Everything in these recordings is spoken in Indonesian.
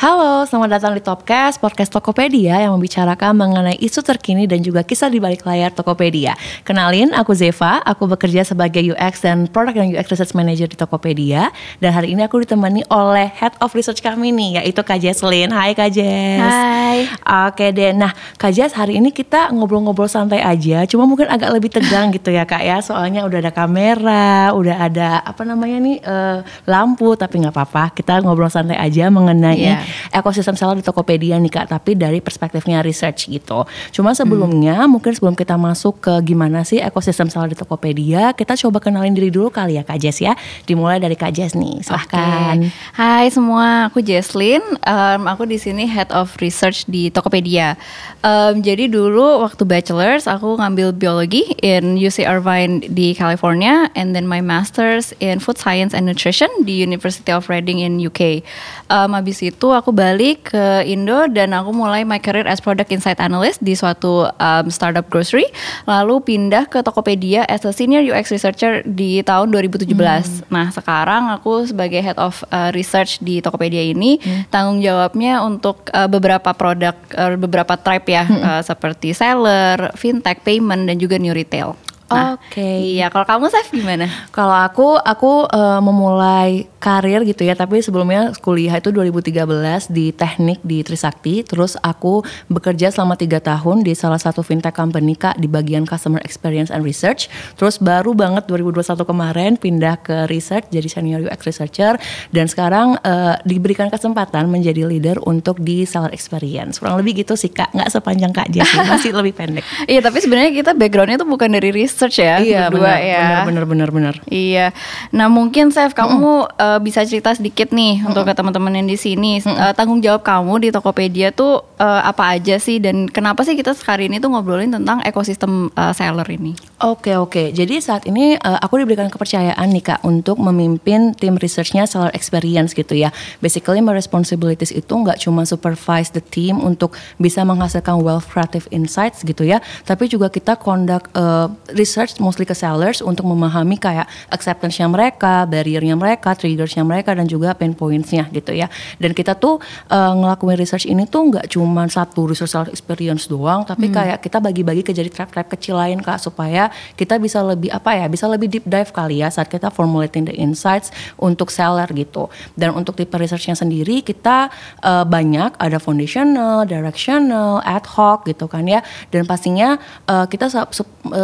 Halo, selamat datang di Topcast, podcast Tokopedia yang membicarakan mengenai isu terkini dan juga kisah di balik layar Tokopedia. Kenalin, aku Zeva, aku bekerja sebagai UX dan Product dan UX Research Manager di Tokopedia. Dan hari ini aku ditemani oleh Head of Research kami nih, yaitu Kak Jesslyn. Hai Kak Jess. Hai. Oke deh, nah Kak Jess hari ini kita ngobrol-ngobrol santai aja, cuma mungkin agak lebih tegang gitu ya Kak ya, soalnya udah ada kamera, udah ada apa namanya nih, uh, lampu, tapi nggak apa-apa, kita ngobrol santai aja mengenai yeah ekosistem seller di Tokopedia nih Kak, tapi dari perspektifnya research gitu. Cuma sebelumnya hmm. mungkin sebelum kita masuk ke gimana sih ekosistem seller di Tokopedia, kita coba kenalin diri dulu kali ya Kak Jess ya. Dimulai dari Kak Jess nih, silahkan. Okay. Hai semua, aku Jesslyn. Um, aku di sini Head of Research di Tokopedia. Um, jadi dulu waktu bachelor's aku ngambil biologi in UC Irvine di California, and then my masters in Food Science and Nutrition di University of Reading in UK. Um, habis itu aku balik ke Indo dan aku mulai my career as product insight analyst di suatu um, startup grocery. Lalu pindah ke Tokopedia as a senior UX researcher di tahun 2017. Hmm. Nah sekarang aku sebagai head of uh, research di Tokopedia ini hmm. tanggung jawabnya untuk uh, beberapa produk, uh, beberapa tribe ya hmm. uh, seperti seller, fintech, payment dan juga new retail. Nah, Oke. Okay. Iya, kalau kamu Seth gimana? Kalau aku aku uh, memulai karir gitu ya, tapi sebelumnya kuliah itu 2013 di teknik di Trisakti, terus aku bekerja selama tiga tahun di salah satu fintech company Kak di bagian customer experience and research. Terus baru banget 2021 kemarin pindah ke research jadi senior UX researcher dan sekarang uh, diberikan kesempatan menjadi leader untuk di seller experience. Kurang lebih gitu sih Kak, nggak sepanjang Kak Jessie, masih lebih pendek. Iya, tapi sebenarnya kita backgroundnya tuh bukan dari research research ya iya, berdua bener, ya. Bener bener bener Iya. Nah mungkin Chef kamu mm. uh, bisa cerita sedikit nih mm. untuk ke teman-teman yang di sini mm. uh, tanggung jawab kamu di Tokopedia tuh uh, apa aja sih dan kenapa sih kita sekali ini tuh ngobrolin tentang ekosistem uh, seller ini? Oke okay, oke. Okay. Jadi saat ini uh, aku diberikan kepercayaan nih kak untuk memimpin tim researchnya seller experience gitu ya. Basically my responsibilities itu nggak cuma supervise the team untuk bisa menghasilkan well creative insights gitu ya, tapi juga kita conduct uh, research mostly ke sellers untuk memahami kayak acceptance-nya mereka, barrier-nya mereka, triggers-nya mereka dan juga pain points-nya gitu ya. Dan kita tuh uh, ngelakuin research ini tuh nggak cuma satu research experience doang, tapi hmm. kayak kita bagi-bagi ke jadi trap-trap kecil lain Kak supaya kita bisa lebih apa ya, bisa lebih deep dive kali ya saat kita formulating the insights untuk seller gitu. Dan untuk tipe research-nya sendiri kita uh, banyak ada foundational, directional, ad hoc gitu kan ya. Dan pastinya uh, kita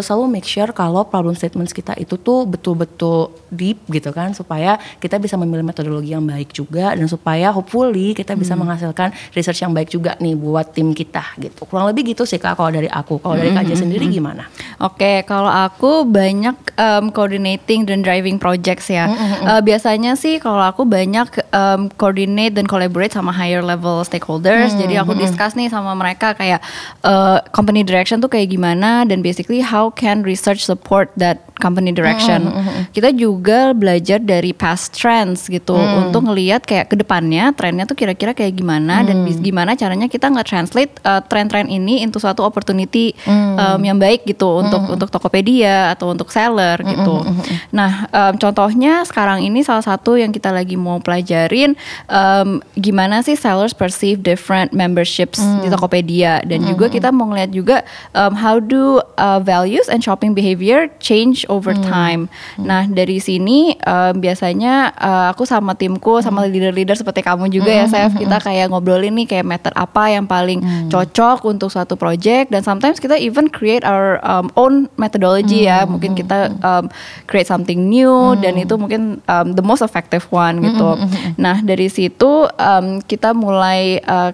selalu make share kalau problem statements kita itu tuh betul-betul deep gitu kan supaya kita bisa memilih metodologi yang baik juga dan supaya hopefully kita bisa hmm. menghasilkan research yang baik juga nih buat tim kita gitu. Kurang lebih gitu sih Kak kalau dari aku. Kalau dari Kak hmm. sendiri gimana? Oke, okay, kalau aku banyak um, coordinating dan driving projects ya. Hmm. Uh, biasanya sih kalau aku banyak um, coordinate dan collaborate sama higher level stakeholders. Hmm. Jadi aku discuss nih sama mereka kayak uh, company direction tuh kayak gimana dan basically how can research support that company direction. Mm -hmm. Kita juga belajar dari past trends gitu mm. untuk ngelihat kayak ke depannya trennya tuh kira-kira kayak gimana mm. dan gimana caranya kita nggak translate uh, tren-tren ini into suatu opportunity mm. um, yang baik gitu mm. untuk untuk Tokopedia atau untuk seller gitu. Mm -hmm. Nah um, contohnya sekarang ini salah satu yang kita lagi mau pelajarin um, gimana sih sellers perceive different memberships mm. di Tokopedia dan mm -hmm. juga kita mau ngeliat juga um, how do uh, values and shopping behavior change over hmm. time. Hmm. Nah dari sini uh, biasanya uh, aku sama timku sama hmm. leader-leader seperti kamu juga ya, hmm. ya, hmm. kita kayak ngobrolin nih kayak method apa yang paling hmm. cocok untuk suatu project dan sometimes kita even create our um, own methodology ya. hmm. ya. Mungkin kita um, create something new hmm. dan itu mungkin um, the most effective one gitu. Hmm. Nah dari situ um, kita mulai uh,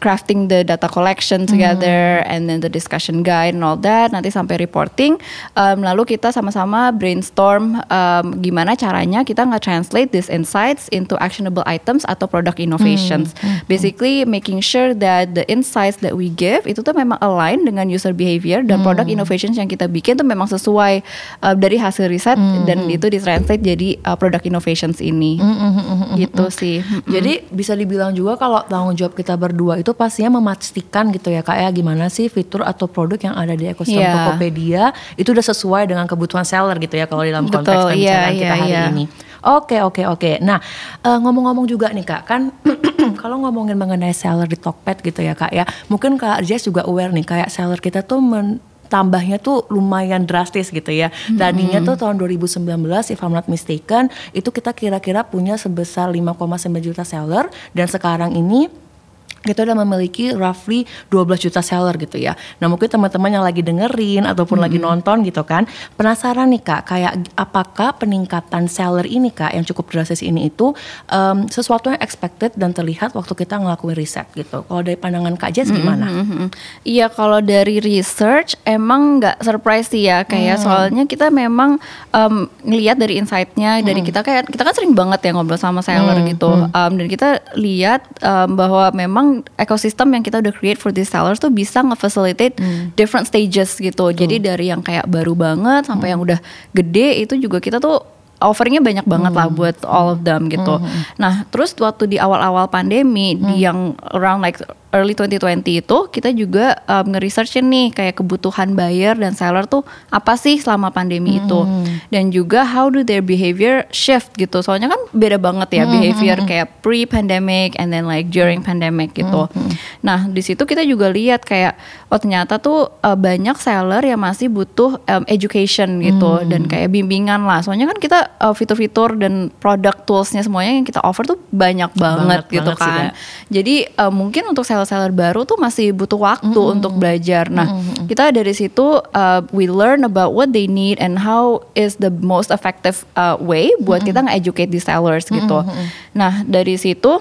crafting the data collection together hmm. and then the discussion guide and all that nanti sampai reporting um, lalu kita sama-sama brainstorm um, gimana caranya kita nggak translate these insights into actionable items atau product innovations hmm. Hmm. basically making sure that the insights that we give itu tuh memang align dengan user behavior dan hmm. product innovations yang kita bikin tuh memang sesuai uh, dari hasil riset hmm. dan itu ditranslate jadi uh, product innovations ini hmm. hmm, hmm, hmm gitu sih jadi bisa dibilang juga kalau tanggung jawab kita berdua itu itu pastinya memastikan gitu ya kayak ya, gimana sih fitur atau produk yang ada di ekosistem yeah. Tokopedia itu udah sesuai dengan kebutuhan seller gitu ya kalau di dalam konteks Betul, yeah, yeah, kita hari yeah. ini. Oke oke oke. Nah uh, ngomong-ngomong juga nih kak kan kalau ngomongin mengenai seller di Tokped gitu ya kak ya, mungkin kak Jess juga aware nih kayak seller kita tuh men tambahnya tuh lumayan drastis gitu ya. Tadinya tuh tahun 2019 if I'm not mistaken itu kita kira-kira punya sebesar 5,9 juta seller dan sekarang ini kita udah memiliki roughly 12 juta seller gitu ya. Nah mungkin teman-teman yang lagi dengerin ataupun hmm. lagi nonton gitu kan, penasaran nih kak, kayak apakah peningkatan seller ini kak yang cukup drastis ini itu um, sesuatu yang expected dan terlihat waktu kita ngelakuin riset gitu. Kalau dari pandangan kak Jess gimana? Iya mm -hmm. kalau dari research emang nggak surprise sih ya, kayak hmm. soalnya kita memang um, ngelihat dari insightnya, hmm. dari kita kayak kita kan sering banget ya ngobrol sama seller hmm. gitu, um, dan kita lihat um, bahwa memang ekosistem yang kita udah create for these sellers tuh bisa nge-facilitate hmm. different stages gitu. Tuh. Jadi dari yang kayak baru banget sampai hmm. yang udah gede itu juga kita tuh offeringnya banyak banget hmm. lah buat all of them gitu. Hmm. Nah terus waktu di awal-awal pandemi hmm. di yang around like early 2020 itu kita juga um, nge-research nih kayak kebutuhan buyer dan seller tuh apa sih selama pandemi hmm. itu dan juga how do their behavior shift gitu soalnya kan beda banget ya hmm. behavior kayak pre pandemic and then like during pandemic gitu hmm. nah di situ kita juga lihat kayak oh ternyata tuh uh, banyak seller yang masih butuh um, education gitu hmm. dan kayak bimbingan lah soalnya kan kita uh, fitur-fitur dan product toolsnya semuanya yang kita offer tuh banyak banget, banget gitu banget kan sih, jadi uh, mungkin untuk seller seller-seller baru tuh masih butuh waktu mm -hmm. untuk belajar. Nah, mm -hmm. kita dari situ uh, we learn about what they need and how is the most effective uh, way buat mm -hmm. kita nge-educate the sellers gitu. Mm -hmm. Nah, dari situ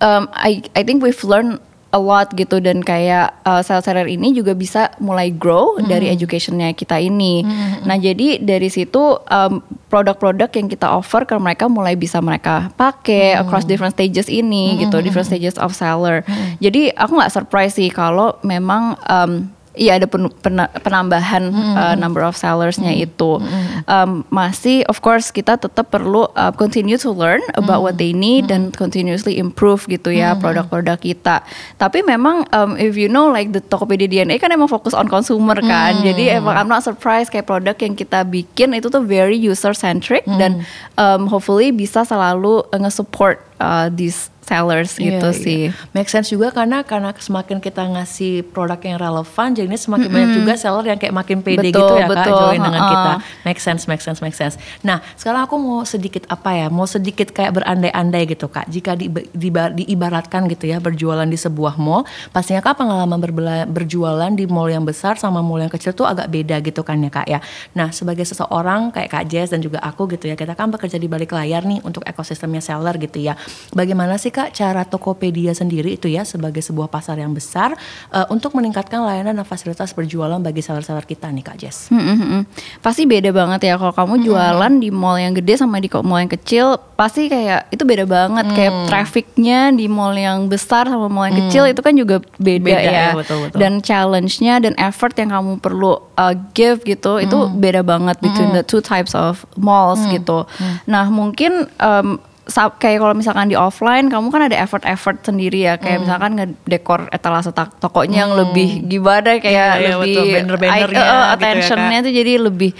um, I I think we've learned a lot gitu dan kayak uh, seller-seller ini juga bisa mulai grow hmm. dari educationnya kita ini. Hmm. Nah jadi dari situ um, produk-produk yang kita offer ke mereka mulai bisa mereka pakai hmm. across different stages ini hmm. gitu, different stages of seller. Hmm. Jadi aku nggak surprise sih kalau memang um, Iya ada pen, pen, penambahan hmm. uh, number of sellersnya hmm. itu hmm. Um, masih of course kita tetap perlu uh, continue to learn about hmm. what they need hmm. dan continuously improve gitu ya hmm. produk-produk kita. Tapi memang um, if you know like the Tokopedia DNA kan emang fokus on consumer kan. Hmm. Jadi emang I'm not surprised kayak produk yang kita bikin itu tuh very user centric hmm. dan um, hopefully bisa selalu uh, nge-support uh, these sellers yeah, gitu yeah. sih. Make sense juga karena karena semakin kita ngasih produk yang relevan, jadinya semakin mm -hmm. banyak juga seller yang kayak makin pede betul, gitu ya betul. kak join dengan -uh. kita. Make sense, make sense, make sense. Nah sekarang aku mau sedikit apa ya, mau sedikit kayak berandai-andai gitu kak. Jika di, di, diibaratkan gitu ya berjualan di sebuah mall, pastinya kak pengalaman berbela, berjualan di mall yang besar sama mall yang kecil tuh agak beda gitu kan ya kak ya. Nah sebagai seseorang kayak kak Jess dan juga aku gitu ya, kita kan bekerja di balik layar nih untuk ekosistemnya seller gitu ya. Bagaimana sih Kak cara Tokopedia sendiri itu ya sebagai sebuah pasar yang besar uh, untuk meningkatkan layanan dan fasilitas berjualan bagi seller-seller kita nih Kak Jess? Hmm, hmm, hmm. Pasti beda banget ya kalau kamu jualan hmm. di mall yang gede sama di mall yang kecil pasti kayak itu beda banget hmm. kayak trafficnya di mall yang besar sama mall yang hmm. kecil itu kan juga beda, beda ya, ya betul, betul. dan challenge-nya dan effort yang kamu perlu uh, give gitu hmm. itu beda banget between hmm. the two types of malls hmm. gitu. Hmm. Nah mungkin um, kayak kalau misalkan di offline kamu kan ada effort-effort sendiri ya kayak hmm. misalkan ngedekor etalase tokonya hmm. yang lebih gimana kayak yeah, iya, lebih yeah, banner uh, gitu attentionnya ya, tuh jadi lebih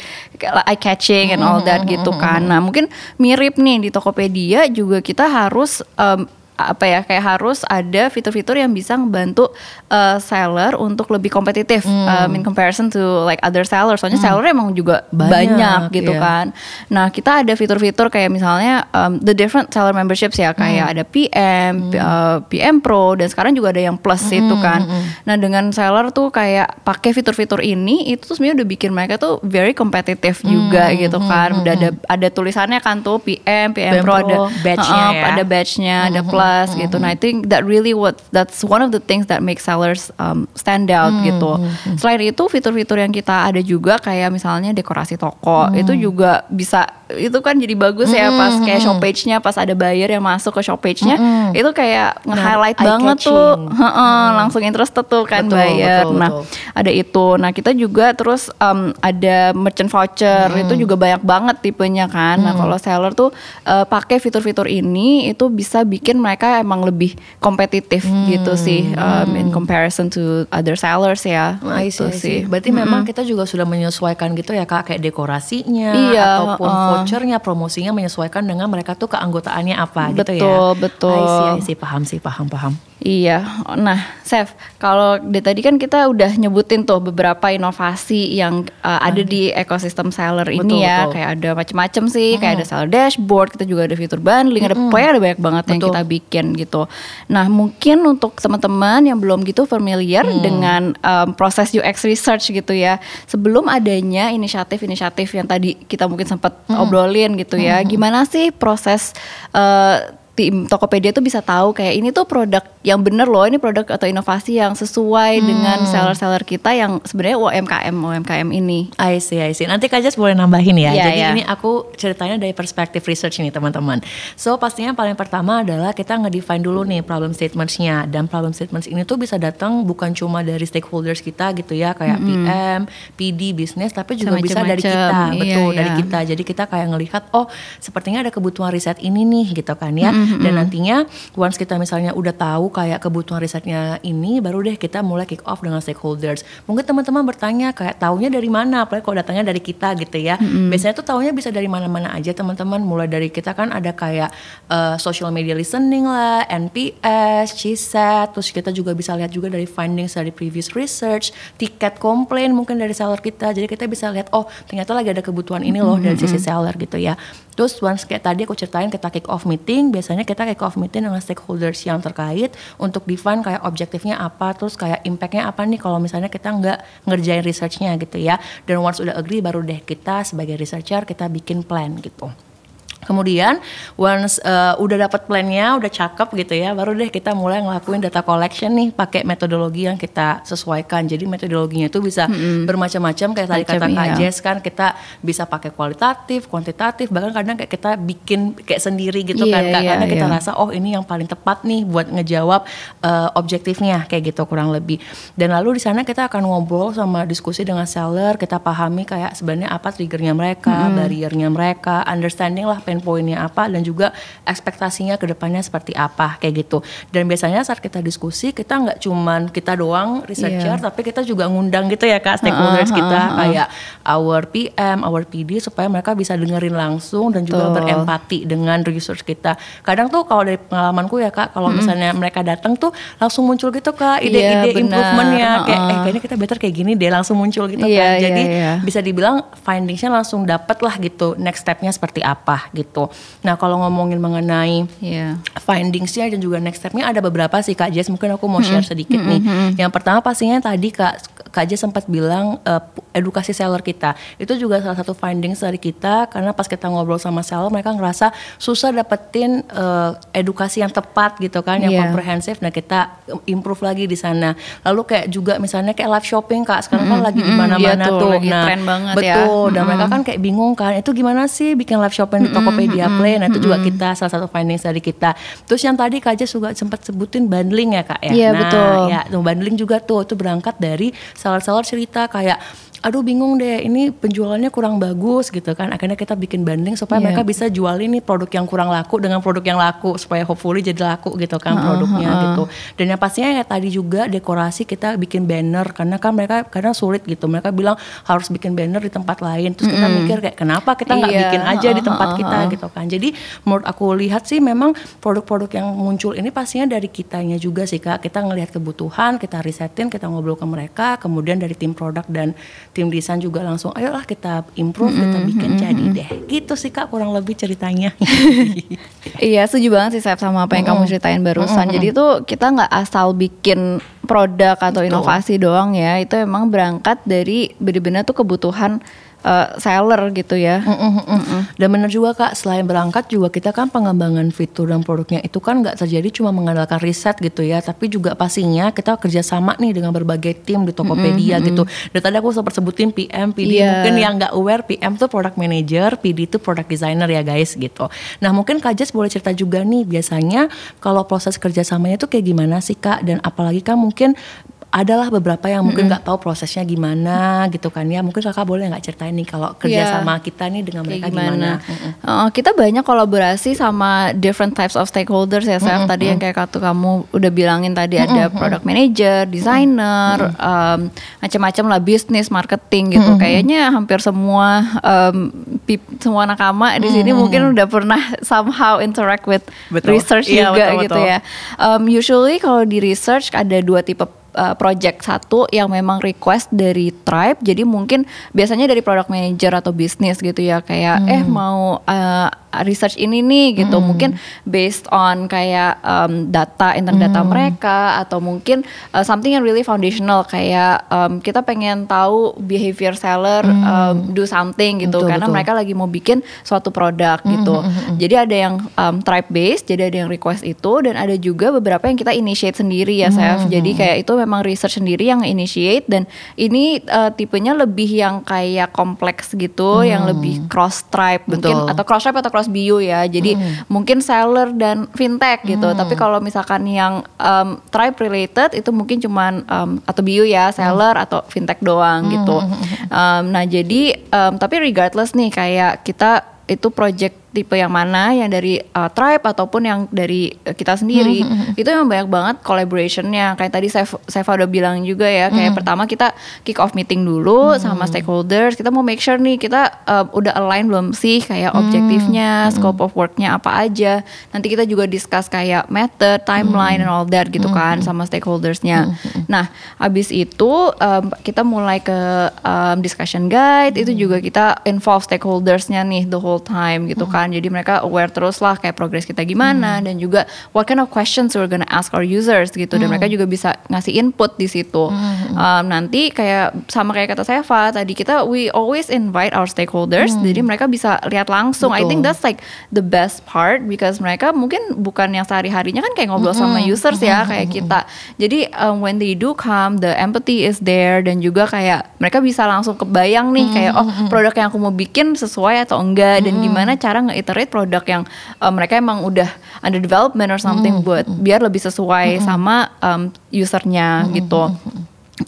eye catching and all that hmm, gitu hmm, kan. Nah mungkin mirip nih di Tokopedia juga kita harus um, apa ya kayak harus ada fitur-fitur yang bisa membantu uh, seller untuk lebih kompetitif hmm. um, in comparison to like other sellers. Soalnya hmm. seller emang juga banyak, banyak gitu yeah. kan. Nah kita ada fitur-fitur kayak misalnya um, the different seller memberships ya kayak hmm. ada PM, hmm. uh, PM Pro dan sekarang juga ada yang plus hmm. itu kan. Hmm. Nah dengan seller tuh kayak pakai fitur-fitur ini itu tuh sebenarnya udah bikin mereka tuh very kompetitif hmm. juga gitu hmm. kan. Udah ada ada tulisannya kan tuh PM, PM, PM Pro, Pro ada badge-nya uh, ya. ada badge-nya, hmm. ada plus plus mm-hmm. gitu. Nah, I think that really what that's one of the things that make sellers um, stand out mm-hmm. gitu. Selain itu fitur-fitur yang kita ada juga kayak misalnya dekorasi toko mm-hmm. itu juga bisa itu kan jadi bagus mm-hmm. ya pas kayak shop page-nya pas ada buyer yang masuk ke shop page-nya mm-hmm. itu kayak nah, nge-highlight nah, banget tuh. mm-hmm. langsung interested tuh kan betul, buyer. Betul, nah, betul. ada itu. Nah, kita juga terus um, ada merchant voucher mm-hmm. itu juga banyak banget tipenya kan. Mm-hmm. Nah, kalau seller tuh uh, pakai fitur-fitur ini itu bisa bikin mereka mereka emang lebih kompetitif Hmm, gitu sih um, in comparison to other sellers ya. I see, gitu see. Berarti memang kita juga sudah menyesuaikan gitu ya kak, kayak dekorasinya Iya, ataupun uh. vouchernya, promosinya menyesuaikan dengan mereka tuh keanggotaannya apa gitu ya. Betul, betul. I see, I see. paham sih, paham, paham. Iya, nah, Chef, kalau dari tadi kan kita udah nyebutin tuh beberapa inovasi yang uh, ada di ekosistem seller Betul, ini ya, betul. kayak ada macam-macam sih, kayak ada seller dashboard, kita juga ada fitur bundling, ada pokoknya ada banyak banget yang Betul. kita bikin gitu. Nah, mungkin untuk teman-teman yang belum gitu familiar Mm. dengan um, proses UX research gitu ya, sebelum adanya inisiatif-inisiatif yang tadi kita mungkin sempat obrolin gitu ya, gimana sih proses uh, tim Tokopedia tuh bisa tahu kayak ini tuh produk yang bener loh ini produk atau inovasi yang sesuai dengan seller-seller kita yang sebenarnya UMKM UMKM ini. I see, I see. Nanti Kak Jas boleh nambahin ya. Iya, Jadi iya. ini aku ceritanya dari perspektif research nih teman-teman. So pastinya paling pertama adalah kita nge-define dulu nih problem statements-nya. Dan problem statements ini tuh bisa datang bukan cuma dari stakeholders kita gitu ya. Kayak PM, PD, bisnis. Tapi juga bisa dari kita. Iya, Betul, dari iya. kita. Jadi kita kayak ngelihat, oh sepertinya ada kebutuhan riset ini nih gitu kan ya. Dan nantinya once kita misalnya udah tahu kayak kebutuhan risetnya ini, baru deh kita mulai kick off dengan stakeholders. Mungkin teman-teman bertanya kayak taunya dari mana? Apalagi kalau datangnya dari kita gitu ya. Biasanya tuh taunya bisa dari mana-mana aja teman-teman. Mulai dari kita kan ada kayak eh, social media listening lah, NPS, CSAT, terus kita juga bisa lihat juga dari findings dari previous research, tiket komplain mungkin dari seller kita. Jadi kita bisa lihat oh ternyata lagi ada kebutuhan ini loh dari sisi seller gitu ya. Terus once kayak tadi aku ceritain kita kick off meeting, biasanya kita kick off meeting dengan stakeholders yang terkait untuk define kayak objektifnya apa, terus kayak impactnya apa nih kalau misalnya kita nggak ngerjain researchnya gitu ya. Dan once udah agree baru deh kita sebagai researcher kita bikin plan gitu. Kemudian once uh, udah dapat plannya, udah cakep gitu ya, baru deh kita mulai ngelakuin data collection nih pakai metodologi yang kita sesuaikan. Jadi metodologinya itu bisa bermacam-macam kayak tadi kata Kak iya. Jess kan kita bisa pakai kualitatif, kuantitatif, bahkan kadang kayak kita bikin kayak sendiri gitu kan Iya, Kak. iya, Karena kita iya. rasa oh ini yang paling tepat nih buat ngejawab uh, objektifnya kayak gitu kurang lebih. Dan lalu di sana kita akan ngobrol sama diskusi dengan seller, kita pahami kayak sebenarnya apa triggernya mereka, barriernya mereka, understanding lah pain pointnya apa dan juga ekspektasinya ke depannya seperti apa kayak gitu. Dan biasanya saat kita diskusi kita nggak cuman kita doang researcher, Iya. tapi kita juga ngundang gitu ya kak stakeholders kita kayak our PM, our PD supaya mereka bisa dengerin langsung dan juga Betul. berempati dengan research kita. Kadang tuh kalau dari pengalamanku ya kak, kalau misalnya mereka datang tuh langsung muncul gitu kak ide-ide Iya, benar. improvementnya kayak eh kayaknya kita better kayak gini deh langsung muncul gitu Iya, kan. iya, Jadi iya. bisa dibilang findingsnya langsung dapet lah gitu next stepnya seperti apa gitu. Nah kalau ngomongin mengenai Iya. findingsnya dan juga next stepnya ada beberapa sih Kak Jess mungkin aku mau share sedikit nih. Yang pertama pastinya tadi Kak Kak Jess sempat bilang eh, edukasi seller kita itu juga salah satu findings dari kita karena pas kita ngobrol sama seller mereka ngerasa susah dapetin eh, edukasi yang tepat gitu kan yang Iya. komprehensif. Nah kita improve lagi di sana. Lalu kayak juga misalnya kayak live shopping Kak sekarang kan lagi di mana-mana Iya tuh, tuh. lagi tren banget ya. betul. Dan mereka kan kayak bingung kan itu gimana sih bikin live shopping di Tokopedia Play. Nah itu juga kita salah satu findings dari kita. Terus yang tadi Kak Jess juga sempat sebutin bundling ya Kak ya. Iya, nah, betul. ya tuh bundling juga tuh itu berangkat dari seller-seller cerita kayak aduh bingung deh ini penjualannya kurang bagus gitu kan. Akhirnya kita bikin bundling supaya Iya. mereka bisa jual ini produk yang kurang laku dengan produk yang laku supaya hopefully jadi laku gitu kan produknya gitu. Dan yang pastinya ya tadi juga dekorasi kita bikin banner karena kan mereka kadang sulit gitu. Mereka bilang harus bikin banner di tempat lain. Terus kita mikir kayak kenapa kita nggak Iya, bikin aja di heeh, tempat heeh, kita? gitu kan. Jadi menurut aku lihat sih memang produk-produk yang muncul ini pastinya dari kitanya juga sih kak. Kita ngelihat kebutuhan kita risetin kita ngobrol ke mereka kemudian dari tim produk dan tim desain juga langsung ayolah kita improve kita bikin jadi deh. Gitu sih kak kurang lebih ceritanya. Iya, setuju banget sih Sep sama apa yang kamu ceritain barusan. Jadi itu kita nggak asal bikin produk atau inovasi doang ya. Itu emang berangkat dari benar-benar tuh kebutuhan eh, seller gitu ya. Dan benar juga kak, selain berangkat juga kita kan pengembangan fitur dan produknya itu kan nggak terjadi cuma mengandalkan riset gitu ya, tapi juga pastinya kita kerjasama nih dengan berbagai tim di Tokopedia gitu. Dan tadi aku sempat sebutin PM, PD, Iya. mungkin yang nggak aware PM tuh product manager, PD itu product designer ya guys gitu. Nah mungkin Kak Jess boleh cerita juga nih biasanya kalau proses kerjasamanya itu kayak gimana sih kak? Dan apalagi kan mungkin adalah beberapa yang mungkin nggak tahu prosesnya gimana gitu kan ya. Mungkin kakak boleh nggak ceritain nih kalau kerja Iya. sama kita nih dengan Kayak mereka gimana? Uh, kita banyak kolaborasi sama different types of stakeholders ya, Saf. Tadi yang kayak katu kamu udah bilangin tadi ada product manager, designer, um, macam-macam lah bisnis, marketing gitu. Kayaknya hampir semua um, pip- semua nakama di sini mungkin udah pernah somehow interact with Betul. research Iya, juga betul, gitu betul. ya. Um, usually kalau di research ada dua tipe uh, project satu yang memang request dari tribe. Jadi mungkin biasanya dari product manager atau bisnis gitu ya kayak eh mau uh, research ini nih gitu. Mungkin based on kayak um, data intern data mereka atau mungkin uh, something yang really foundational kayak um, kita pengen tahu behavior seller um, do something gitu. Betul, karena betul. mereka lagi mau bikin suatu produk gitu. jadi ada yang um, tribe based jadi ada yang request itu dan ada juga beberapa yang kita initiate sendiri ya Sef jadi kayak itu memang research sendiri yang initiate dan ini uh, tipenya lebih yang kayak kompleks gitu yang lebih cross tribe mungkin atau cross tribe atau cross bio ya. Jadi mungkin seller dan fintech gitu. Tapi kalau misalkan yang um, tribe related itu mungkin cuman um, atau bio ya seller atau fintech doang gitu. Um, nah jadi um, tapi regardless nih kayak kita itu project tipe yang mana yang dari uh, tribe ataupun yang dari uh, kita sendiri. Itu memang banyak banget collaborationnya. Kayak tadi Sef- Seva udah bilang juga ya kayak pertama kita kick off meeting dulu sama stakeholders. Kita mau make sure nih kita uh, udah align belum sih kayak objektifnya scope of worknya apa aja. Nanti kita juga discuss kayak method timeline and all that gitu kan sama stakeholdersnya. Nah abis itu um, kita mulai ke um, discussion guide. Itu juga kita involve stakeholdersnya nih the whole time gitu kan jadi mereka aware terus lah kayak progress kita gimana dan juga what kind of questions we're gonna ask our users gitu. Dan mereka juga bisa ngasih input di situ. Um, nanti kayak sama kayak kata Seva tadi kita we always invite our stakeholders. Jadi mereka bisa lihat langsung. I think Betul. that's like the best part because mereka mungkin bukan yang sehari harinya kan kayak ngobrol sama users ya kayak kita. jadi um, when they do come the empathy is there dan juga kayak mereka bisa langsung kebayang nih kayak oh produk yang aku mau bikin sesuai atau enggak dan gimana cara nge-iterate produk yang um, mereka emang udah under development or something buat biar lebih sesuai sama um, usernya gitu.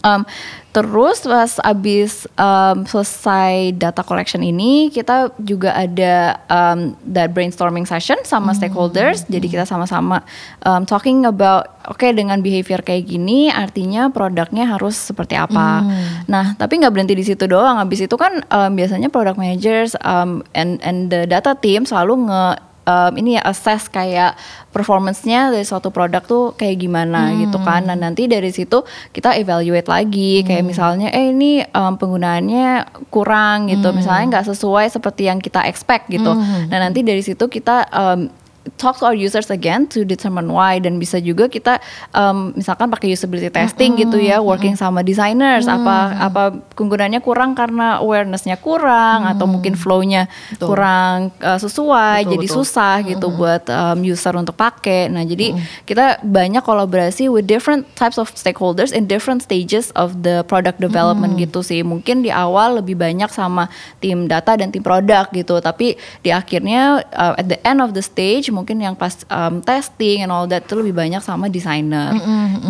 Um, terus pas abis um, selesai data collection ini kita juga ada um, that brainstorming session sama stakeholders. Jadi kita sama-sama um, talking about oke dengan behavior kayak gini artinya produknya harus seperti apa. Nah tapi nggak berhenti di situ doang. Abis itu kan um, biasanya product managers um, and and the data team selalu nge um, ini ya assess kayak performance-nya dari suatu produk tuh kayak gimana gitu kan. Nah, nanti dari situ kita evaluate lagi kayak misalnya eh ini um, penggunaannya kurang gitu. Misalnya nggak sesuai seperti yang kita expect gitu. Nah, nanti dari situ kita um, talk to our users again to determine why. Dan bisa juga kita um, misalkan pakai usability testing gitu ya working sama designers. Apa apa penggunaannya kurang karena awarenessnya kurang atau mungkin flow-nya kurang uh, sesuai Betul, jadi betul. susah gitu buat um, user untuk pakai. Nah jadi kita banyak kolaborasi with different types of stakeholders in different stages of the product development gitu sih. Mungkin di awal lebih banyak sama tim data dan tim produk gitu tapi di akhirnya uh, at the end of the stage mungkin yang pas um, testing and all that itu lebih banyak sama designer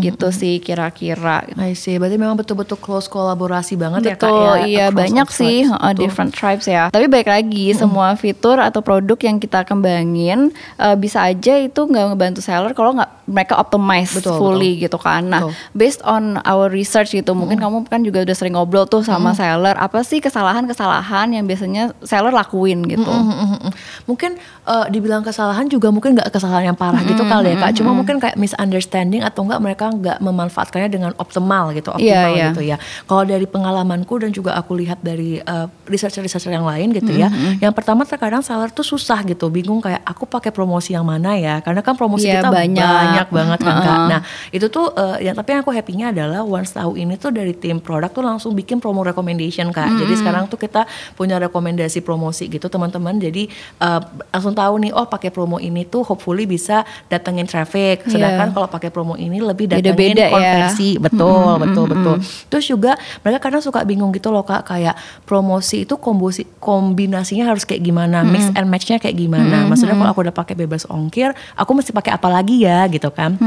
gitu sih kira-kira I see. Berarti memang betul-betul close kolaborasi banget Betul, ya kak ya. iya banyak sih uh, Betul. different tribes ya. Tapi baik lagi semua fitur atau produk yang kita kembangin uh, bisa aja itu nggak ngebantu seller kalau nggak mereka optimize Betul, fully gitu kan. Nah, Betul. based on our research gitu, mungkin kamu kan juga udah sering ngobrol tuh sama seller. Apa sih kesalahan-kesalahan yang biasanya seller lakuin gitu? Mm-mm. Mungkin eh, dibilang kesalahan juga mungkin nggak kesalahan yang parah gitu kali ya kak. Cuma mungkin kayak misunderstanding atau enggak mereka nggak memanfaatkannya dengan optimal gitu, optimal Iya, iya. gitu ya. Kalau dari pengalamanku dan juga aku lihat dari eh, researcher-researcher yang lain gitu ya. Yang pertama terkadang seller tuh susah gitu, bingung kayak aku pakai promosi yang mana ya? Karena kan promosi Iya, kita banyak. banyak banget kan kak. Uh-uh. Nah itu tuh eh, yang tapi yang aku happy-nya adalah once tahu ini tuh dari tim produk tuh langsung bikin promo recommendation kak. Jadi sekarang tuh kita punya rekomendasi promosi gitu teman-teman. Jadi eh, langsung tahu nih oh pakai promo ini tuh hopefully bisa datengin traffic. Iya. Sedangkan kalau pakai promo ini lebih datengin Beda-beda ya. konversi. Betul, betul, betul. Terus juga mereka kadang suka bingung gitu loh Kak, kayak promosi itu kombosi, kombinasinya harus kayak gimana, mix and match-nya kayak gimana. Maksudnya kalau aku udah pakai bebas ongkir, aku mesti pakai apa lagi ya gitu kan.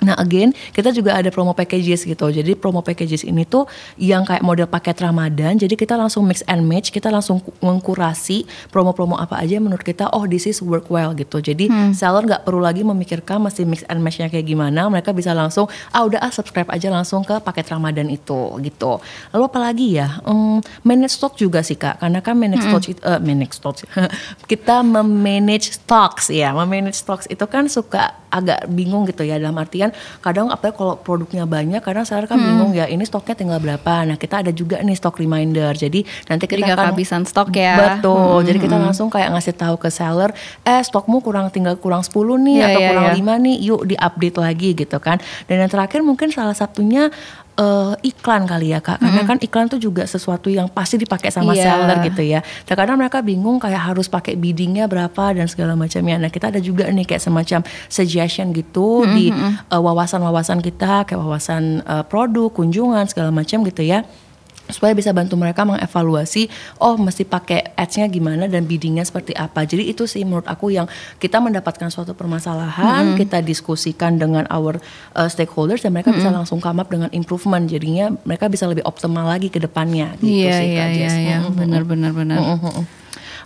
Nah, again, kita juga ada promo packages gitu. Jadi promo packages ini tuh yang kayak model paket Ramadan. Jadi kita langsung mix and match, kita langsung ku- mengkurasi promo-promo apa aja menurut kita oh this is work well gitu. Jadi seller nggak perlu lagi memikirkan mesti mix and match-nya kayak gimana. Mereka bisa langsung ah udah ah subscribe aja langsung ke paket Ramadan itu gitu. Lalu apa lagi ya? Hmm, manage stock juga sih Kak. Karena kan manage stock itu eh, manage stock kita memanage stocks ya. Memanage stocks itu kan suka agak bingung gitu ya dalam artian kadang apa kalau produknya banyak kadang seller kan bingung ya ini stoknya tinggal berapa. Nah, kita ada juga nih stock reminder. Jadi nanti Jadi kita nggak akan kehabisan stok ya. Betul. Jadi kita langsung kayak ngasih tahu ke seller, eh stokmu kurang tinggal kurang 10 nih Iya, atau iya, kurang iya. 5 nih, yuk di-update lagi gitu kan. Dan yang terakhir mungkin salah satunya eh, iklan kali ya Kak. Karena kan iklan tuh juga sesuatu yang pasti dipakai sama Iya. seller gitu ya. Terkadang mereka bingung kayak harus pakai biddingnya berapa dan segala macamnya. Nah, kita ada juga nih kayak semacam suggestion gitu di eh, wawasan-wawasan kita kayak wawasan eh, produk, kunjungan segala macam gitu ya supaya bisa bantu mereka mengevaluasi oh mesti pakai ads-nya gimana dan biddingnya seperti apa. Jadi itu sih menurut aku yang kita mendapatkan suatu permasalahan kita diskusikan dengan our uh, stakeholders dan mereka bisa langsung come up dengan improvement. Jadinya mereka bisa lebih optimal lagi ke depannya. Gitu Iya sih iya Kak iya Jess. iya. Mm-mm. benar benar benar.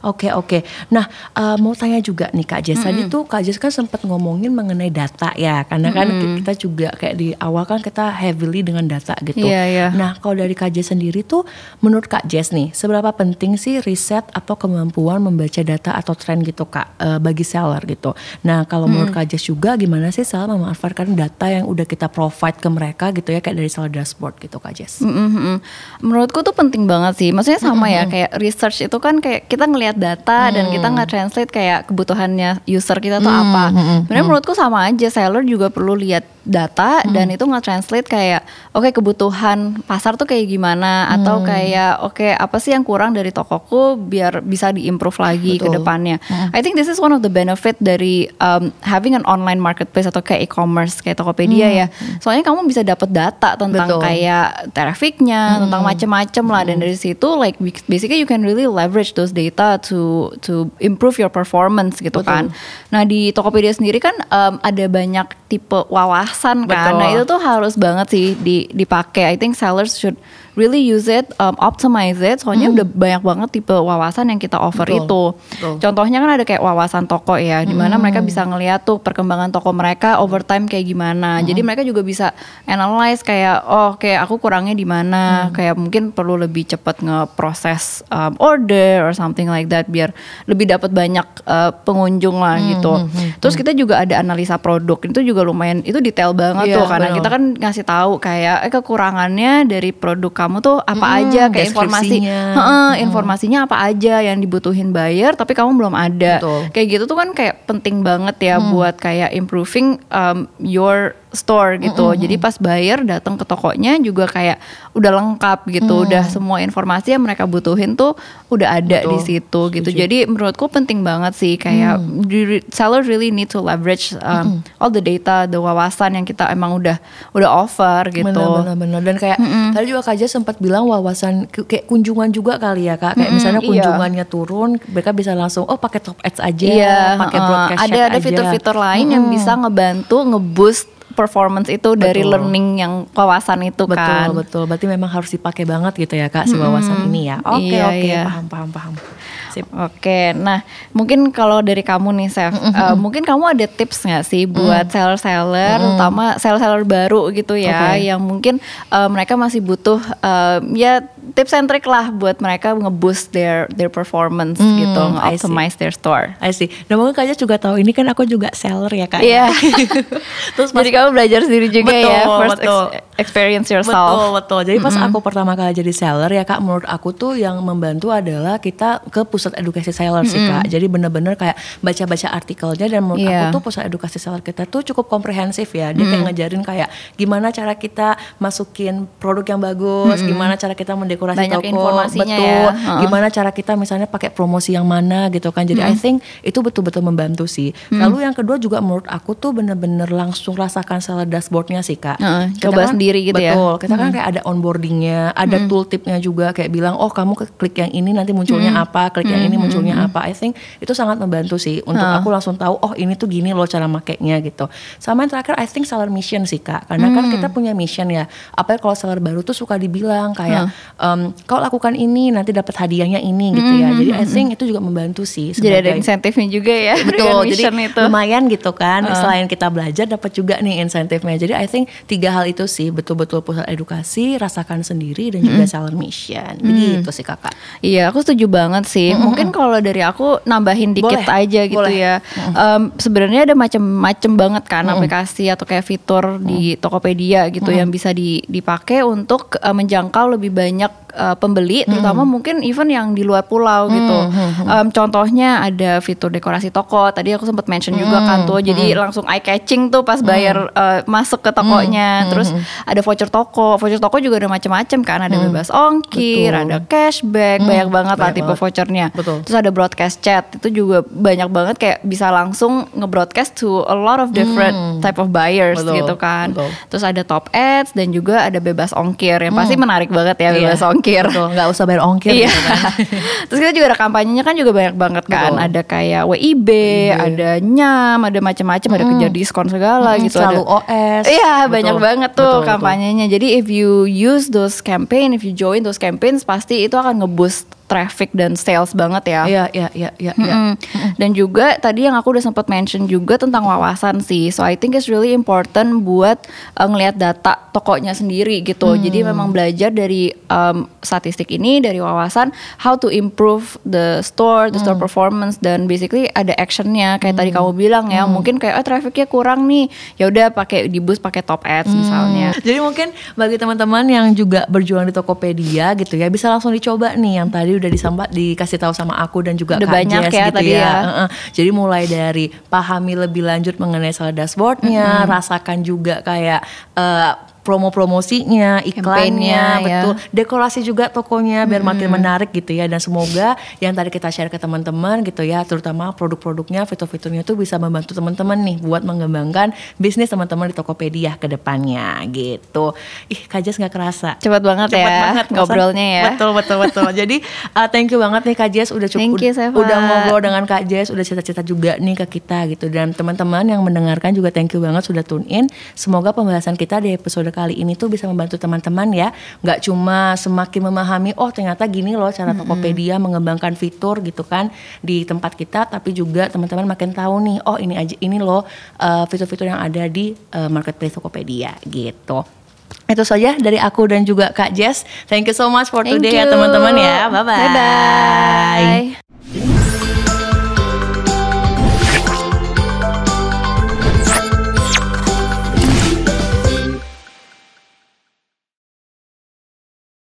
Oke oke. Nah eh, mau tanya juga nih Kak Jess. Tadi tuh Kak Jess kan sempat ngomongin mengenai data ya. Karena kan kita juga kayak di awal kan kita heavily dengan data gitu. Iya, iya. Nah kalau dari Kak Jess sendiri tuh menurut Kak Jess nih seberapa penting sih riset atau kemampuan membaca data atau tren gitu Kak eh, bagi seller gitu. Nah kalau menurut Kak Jess juga gimana sih seller memanfaatkan data yang udah kita provide ke mereka gitu ya kayak dari seller dashboard gitu Kak Jess. Mm-mm. Menurutku tuh penting banget sih. Maksudnya sama ya kayak research itu kan kayak kita ngelihat data dan kita nggak translate kayak kebutuhannya user kita tuh apa. Sebenarnya menurutku sama aja seller juga perlu lihat data dan itu nggak translate kayak oke kebutuhan pasar tuh kayak gimana atau kayak oke apa sih yang kurang dari tokoku biar bisa diimprove lagi ke Betul. depannya. I think this is one of the benefit dari um, having an online marketplace atau kayak e-commerce kayak Tokopedia ya. Soalnya kamu bisa dapat data tentang Betul. kayak trafficnya, tentang macem-macem lah dan dari situ like basically you can really leverage those data to to improve your performance gitu Betul. kan. Nah di Tokopedia sendiri kan um, ada banyak tipe wawasan kan. Betul. Nah itu tuh harus banget sih di, dipakai. I think sellers should really use it, um, optimize it. Soalnya udah banyak banget tipe wawasan yang kita offer Betul. itu. Betul. Contohnya kan ada kayak wawasan toko ya, di mana mereka bisa ngeliat tuh perkembangan toko mereka over time kayak gimana. Jadi mereka juga bisa analyze kayak oh kayak aku kurangnya di mana, kayak mungkin perlu lebih cepat ngeproses um, order or something like that biar lebih dapat banyak uh, pengunjung lah gitu. Terus kita juga ada analisa produk itu juga lumayan itu detail banget Iya, tuh karena benar. kita kan ngasih tahu kayak eh kekurangannya dari produk kamu tuh apa Hmm, aja kayak informasi deskripsinya. Heeh, informasinya apa aja yang dibutuhin buyer tapi kamu belum ada. Betul. Kayak gitu tuh kan kayak penting banget ya buat kayak improving um, your store gitu. Jadi pas buyer datang ke tokonya juga kayak udah lengkap gitu, udah semua informasi yang mereka butuhin tuh udah ada Betul. di situ gitu. Setuju. Jadi menurutku penting banget sih kayak di- seller really need to leverage um, all the data, the wawasan yang kita emang udah udah offer gitu. Benar, benar, benar. Dan kayak tadi juga Kak Jess sempat bilang wawasan kayak kunjungan juga kali ya Kak. Kayak misalnya iya. kunjungannya turun, mereka bisa langsung oh pakai top ads aja, Iya, pakai heeh. broadcast ada ada fitur-fitur lain yang bisa ngebantu ngeboost performance itu dari Betul. learning yang wawasan itu Betul, kan. betul. Berarti memang harus dipakai banget gitu ya Kak si wawasan ini ya. Oke, Iya, oke, iya. paham, paham, paham. Sip. Oke, nah mungkin kalau dari kamu nih, Chef, eh, mungkin kamu ada tips nggak sih buat seller-seller, terutama seller-seller baru gitu ya, Oke. yang mungkin eh, mereka masih butuh eh, ya tips and trick lah buat mereka ngeboost their their performance gitu, I see. optimize their store. I see. Nah mungkin Jess juga tahu ini kan aku juga seller ya Kak. Iya. Terus pas Jadi kamu belajar sendiri juga ya, Betul, first ex- betul. experience yourself. Betul betul. Jadi pas aku pertama kali jadi seller ya kak, menurut aku tuh yang membantu adalah kita ke pusat edukasi seller sih kak. Jadi bener-bener kayak baca-baca artikelnya dan menurut Iya. aku tuh pusat edukasi seller kita tuh cukup komprehensif ya. Dia kayak ngajarin kayak gimana cara kita masukin produk yang bagus, gimana cara kita mendekorasi Banyak toko, informasinya betul. ya. Heeh. Gimana cara kita misalnya pakai promosi yang mana gitu kan. Jadi I think itu betul-betul membantu sih. Lalu yang kedua juga menurut aku tuh bener-bener langsung rasakan seller dashboardnya sih kak. Kita coba sendiri gitu ya. betul, kita kan kayak ada onboardingnya, ada tooltipnya juga kayak bilang oh kamu ke klik yang ini nanti munculnya apa, klik yang ini munculnya apa. I think itu sangat membantu sih untuk aku langsung tahu oh ini tuh gini loh cara makainya gitu. Sama yang terakhir I think seller mission sih kak, karena kan kita punya mission ya. Apa kalau seller baru tuh suka dibilang kayak em, kau lakukan ini nanti dapat hadiahnya ini gitu ya. Jadi I think itu juga membantu sih. Jadi ada sebagai- insentifnya juga ya. Betul, jadi itu. lumayan gitu kan. Selain kita belajar, dapat juga nih insentifnya. Jadi I think tiga hal itu sih betul-betul pusat edukasi, rasakan sendiri dan juga seller mission. Begitu sih kakak. Iya, aku setuju banget sih. Mungkin kalau dari aku nambahin dikit Boleh, aja gitu boleh. ya. Em, Sebenarnya ada macam-macam banget kan aplikasi atau kayak fitur di Tokopedia gitu yang bisa di- dipakai untuk eh, menjangkau lebih banyak eh, pembeli, terutama mungkin even yang di luar pulau gitu. Em, contohnya ada fitur dekorasi toko. Tadi aku sempat mention juga kan tuh, jadi langsung eye catching tuh pas bayar eh, masuk ke tokonya. Terus ada voucher toko. Voucher toko juga ada macam-macam kan. Ada bebas ongkir, Betul. ada cashback, banyak banget lah banyak tipe banget. vouchernya. Betul. Terus ada broadcast chat itu juga banyak banget kayak bisa langsung nge-broadcast to a lot of different type of buyers Betul, gitu kan. betul. Terus ada top ads dan juga ada bebas ongkir yang pasti menarik banget ya bebas Iya, ongkir. Betul, nggak usah bayar ongkir Iya. gitu kan. Terus kita juga ada kampanyenya kan juga banyak banget kan. Betul. Ada kayak WIB, ada Nyam, ada macam-macam, ada kejar diskon segala gitu. Selalu ada, OS. Iya, Betul, banyak banget tuh betul, betul. kampanyenya. Jadi if you use those campaign, if you join those campaigns pasti itu akan ngeboost traffic dan sales banget ya. Iya, iya, iya, iya. iya. Dan juga tadi yang aku udah sempat mention juga tentang wawasan sih. So I think it's really important buat uh, ngelihat data tokonya sendiri gitu. Jadi memang belajar dari um, statistik ini dari wawasan how to improve the store, the store performance dan basically ada actionnya kayak tadi kamu bilang ya. Mungkin kayak oh trafficnya kurang nih. Ya udah pakai di boost pakai top ads misalnya. Jadi mungkin bagi teman-teman yang juga berjualan di Tokopedia gitu ya bisa langsung dicoba nih yang tadi udah disambat dikasih tahu sama aku dan juga Udah Kak banyak Jess ya gitu tadi ya. Heeh. Jadi mulai dari pahami lebih lanjut mengenai soal dashboardnya, rasakan juga kayak eh, promo-promosinya, iklannya, ya. betul. Dekorasi juga tokonya biar makin menarik gitu ya dan semoga yang tadi kita share ke teman-teman gitu ya, terutama produk-produknya, fitur-fiturnya itu bisa membantu teman-teman nih buat mengembangkan bisnis teman-teman di Tokopedia ke depannya gitu. Ih, Kak Jess nggak kerasa. Cepet banget Cepet ya banget ngobrolnya ya. Betul betul betul. Jadi uh, thank you banget nih Kak Jess udah cukup Thank you, Seva. udah ngobrol dengan Kak Jess, udah cerita-cerita juga nih ke kita gitu dan teman-teman yang mendengarkan juga thank you banget sudah tune in. Semoga pembahasan kita di episode kali ini tuh bisa membantu teman-teman ya. Nggak cuma semakin memahami oh ternyata gini loh cara Tokopedia mengembangkan fitur gitu kan di tempat kita tapi juga teman-teman makin tahu nih oh ini aja ini loh uh, fitur-fitur yang ada di uh, marketplace Tokopedia gitu. Itu saja dari aku dan juga Kak Jess. Thank you so much for Thank today ya you. teman-teman ya. Bye-bye. Bye-bye.